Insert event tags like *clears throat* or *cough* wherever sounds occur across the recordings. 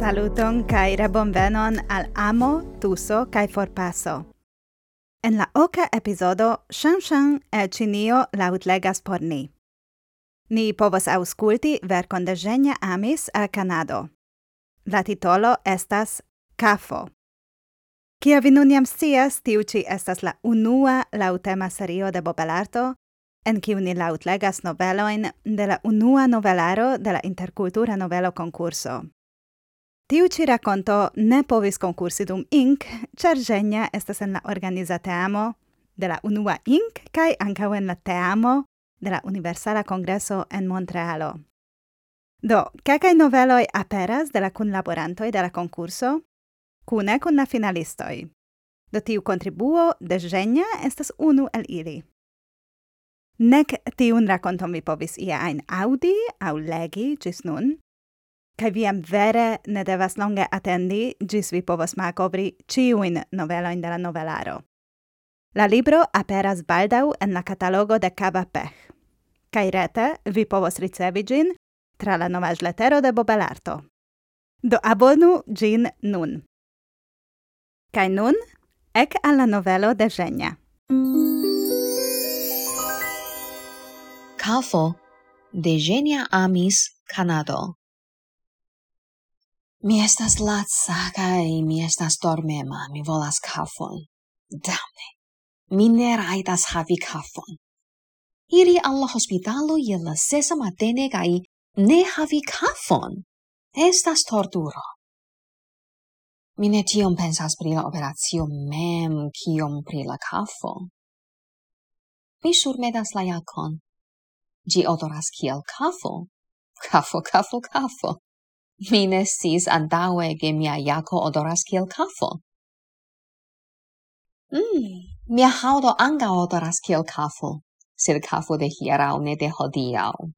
Saluton kai bonvenon al amo, tuso kai forpaso. En la oka epizodo Shan Shan el Chinio lautlegas por ni. Ni povas aŭskulti verkon de Genia Amis al Kanado. La titolo estas Kafo. Kia vi nun jam scias, tiu ci estas la unua lautema serio de Bobelarto, en kiu ni lautlegas noveloin de la unua novelaro de la interkultura novelo konkurso. Tiu ci racconto ne povis concursi dum Inc, cer Genia estas en la organiza teamo de la unua Inc, cae ancau en la teamo de la Universala Congreso en Montrealo. Do, cacai noveloi aperas de la cunlaborantoi de la concurso, cune cun la finalistoi. Do tiu contribuo de Genia estas unu el ili. Nec tiun raconton vi povis ia ein audi au legi gis nun, kai viam vere ne devas longe attendi, gis vi povos malkovri ciuin noveloin de la novelaro. La libro aperas baldau en la catalogo de Cava Pech. Kai rete vi povos ricevi gin tra la novaĵletero de Bobelarto. Do abonu gin nun. Kai nun, ek alla novelo de Genia. Kafo de Genia Amis, Kanado. Mi estas latsa, kai mi estas dormema, mi volas kafon. Damne! Mi ne raitas havi kafon. Iri al la hospitalo je la sesa matene kai ne havi kafon. Estas torturo. Mi ne tiom pensas pri la operatio mem, kiom pri la kafo. Mi surmedas la jakon. Gi odoras kiel kafo. Kafo, kafo, kafo. Mi ne sis antaue ke mia jako odoras kiel kafo. Mm, mia haudo anga odoras kiel kafo, sed kafo de hierau ne de hodiau.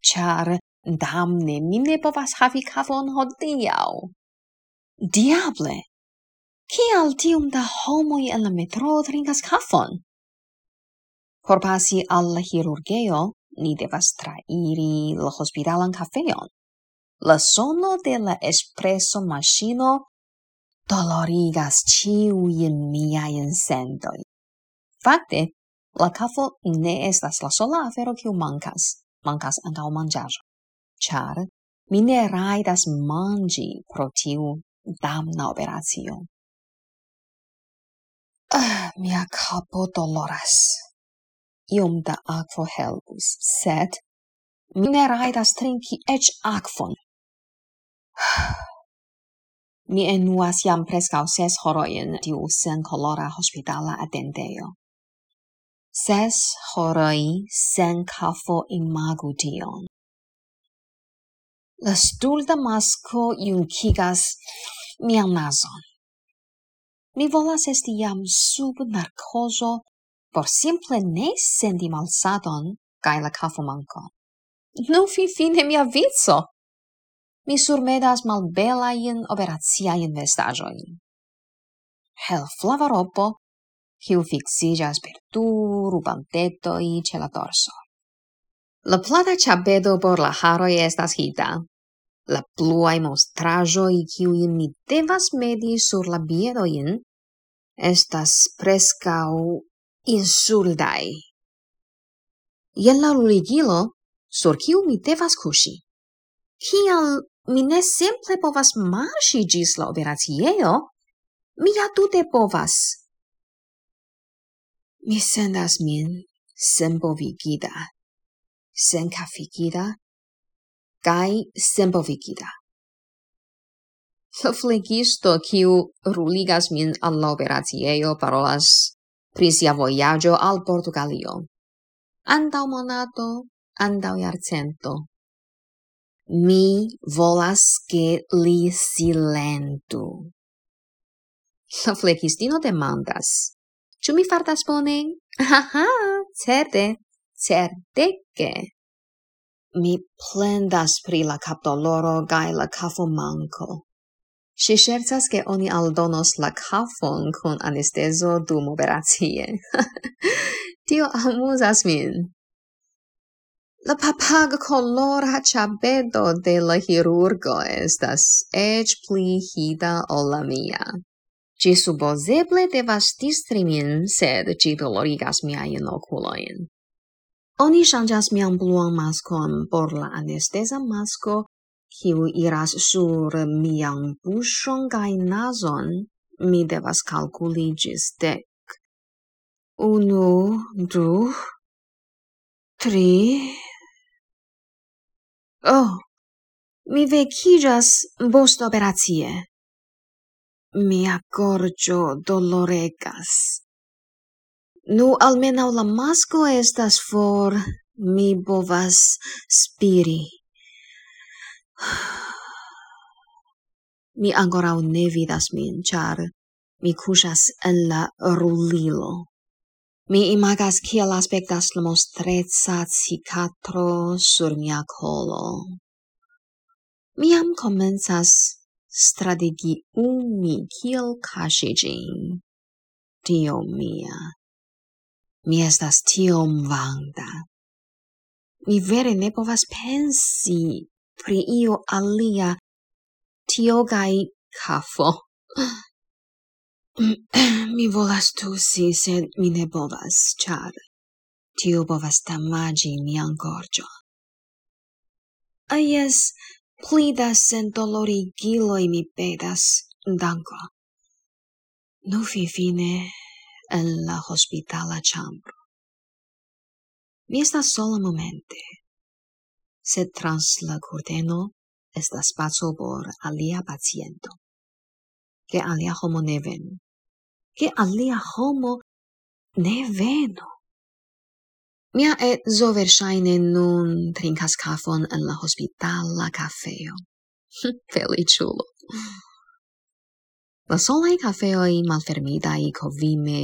Char, damne mi ne povas havi kafon hodiau. Diable! Kial tium da homoi en la metro trinkas kafon? Por pasi al la chirurgeo, ni devas trairi la hospitalan cafeon. La sono de la espresso machino dolorigas ĉiujn mia sendojn. Fakte, la cafo ne estas la sola afero kiu mancas, mancas antau manĝaĵo. Char, mi ne raidas mangi pro tiu damna operatio. Ah, mia capo doloras. Iom da aquo helpus, sed mi ne raidas trinki ec aquon. *sighs* Mi enuas jam prescau ses horoin tiu sen colora hospitala attendeio. Ses horoi sen cafo imagu tion. La stulta masco iuncigas mian nason. Mi volas esti jam sub narcoso por simple ne sendi malsaton cae la cafo manco. Nu fi fine mia vizo! mi surmedas mal malbelain operaciain vestajoin. Hel flava ropo, kiu fixigas per du i ce la torso. La plata chabedo por la haroi estas hita. La pluae mostrajoi kiuin mi devas medi sur la biedoin estas prescau insuldai. Ien la ruligilo, sur kiu mi devas cusi. Kial mi ne simple povas marŝi gis la operaciejo, mi ja tute povas. Mi sendas min sembovigida, kai cae sembovigida. La flegisto, kiu ruligas min al la operaciejo, parolas pri sia vojaĝo al Portugalio. Antau monato, antau jarcento, Mi volas che li silentu. La flegistino demandas. Ĉu mi fartas bone? *laughs* Aha, certe, certe che. Mi plendas pri la capdoloro gai la cafo manco. Si scherzas che oni aldonos la cafon con anesteso dum operazie. *laughs* Tio amusas min. La papaga colora chabedo de la hirurgo estas ec pli hida o la mia. Ci suboseble devas distri min, sed ci dolorigas miain oculoin. Oni changas mian bluan maskon por la anestesa masko, kiu iras sur mian buŝon kaj nazon, mi devas kalkuli ĝis dek. Unu, du, Tri... Oh, mi vecijas bost operatie. Mia gorgio doloregas. Nu almenau la masco estas for, mi bovas spiri. mi ancorau ne vidas min, char mi cusas en la rulilo. Mi imagas kiel aspectas la mostreca cicatro sur mia colo. Mi comenzas strategi umi kiel casi gin. Dio mia. Mi estas tiom vanda. Mi vere ne povas pensi pri io alia tiogai cafo. *laughs* *clears throat* mi volas tusi, sed mi ne povas, char tio povas damaĝi mian gorgio. Aies, jes, pli da sendolorigiloj mi pedas, danko. Nu finfine en la hospitala chambro. Mi estas sola momente, sed trans la curteno estas spazio por alia paciento, che alia homo ne venu che alia homo ne veno. Mia etzo versaine nun trincas cafon en la hospitala cafeo. *laughs* Feliciulo. La solai cafeoi malfermidai covime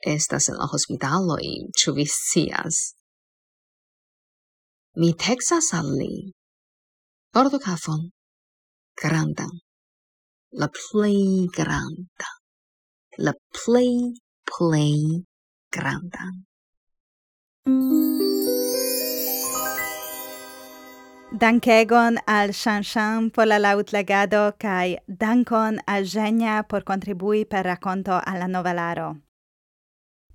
estas en la hospitaloi, ĉu vi scias? Mi texas al li. Ordo cafon. Grandan. La plei granda la play play grandan. Dankegon al Shanshan por la lautlagado kai dankon al Genia por contribui per racconto alla novelaro.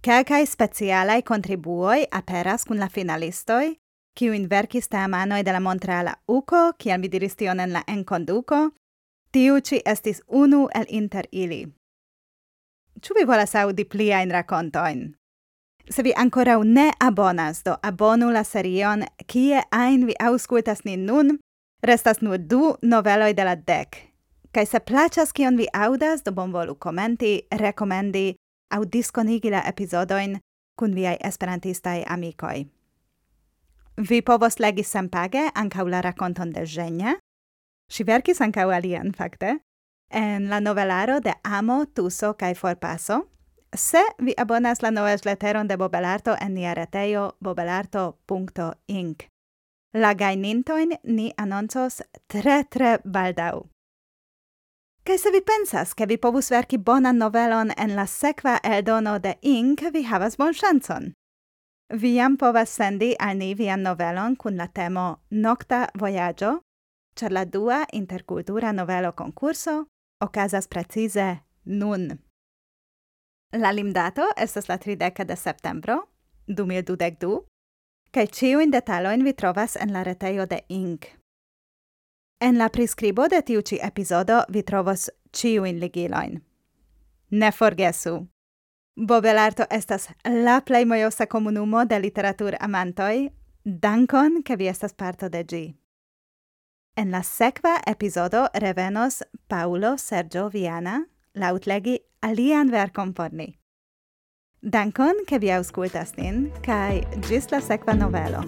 Kelkai specialai contribuoi aperas kun la finalistoi, kiu in verkis teamanoj de la Montreala UCO, kiel mi diris tion en la enconduco, tiu ci estis unu el inter ili. Ĉu vi volas aŭdi pliajn rakontojn? Se vi ankoraŭ ne abonas, do abonu la serion, kie ajn vi aŭskultas nin nun, restas nur du noveloj de la dek. Kaj se plaĉas kion vi aŭdas, do bonvolu komenti, rekomendi aŭ diskonigi la epizodojn kun viaj esperantistaj amikoj. Vi povos legi senpage ankaŭ la rakonton de Ĝenja. Ŝi verkis ankaŭ alian, fakte. en la novelaro de Amo, Tuso kaj Forpaso. Se vi abonas la leteron de Bobelarto en nia retejo bobelarto.inc. La gajnintojn ni anoncos tre tre baldaŭ. Kaj se vi pensas, ke vi povus verki bonan novelon en la sekva eldono de Inc., vi havas bonŝancon. Vi jam povas sendi al ni vian novelon kun la temo Nokta vojaĝo, ĉar la dua interkultura novelo konkurso ocasas precise nun. La limdato estas la 30 de septembro, 2022, kaj ĉiujn detaloin vi trovas en la retejo de INC. En la prescribo de tiu ci episodo vi trovos ĉiujn ligiloin. Ne forgesu! Bobelarto estas la plej mojosa komunumo de literatur amantoj. Dankon, ke vi estas parto de ĝi. En la sekva epizodo revenos Paulo Sergio Viana lautlegi alian verkon por ni. Dankon, ke vi aŭskultas nin, kaj ĝis la sekva novelo.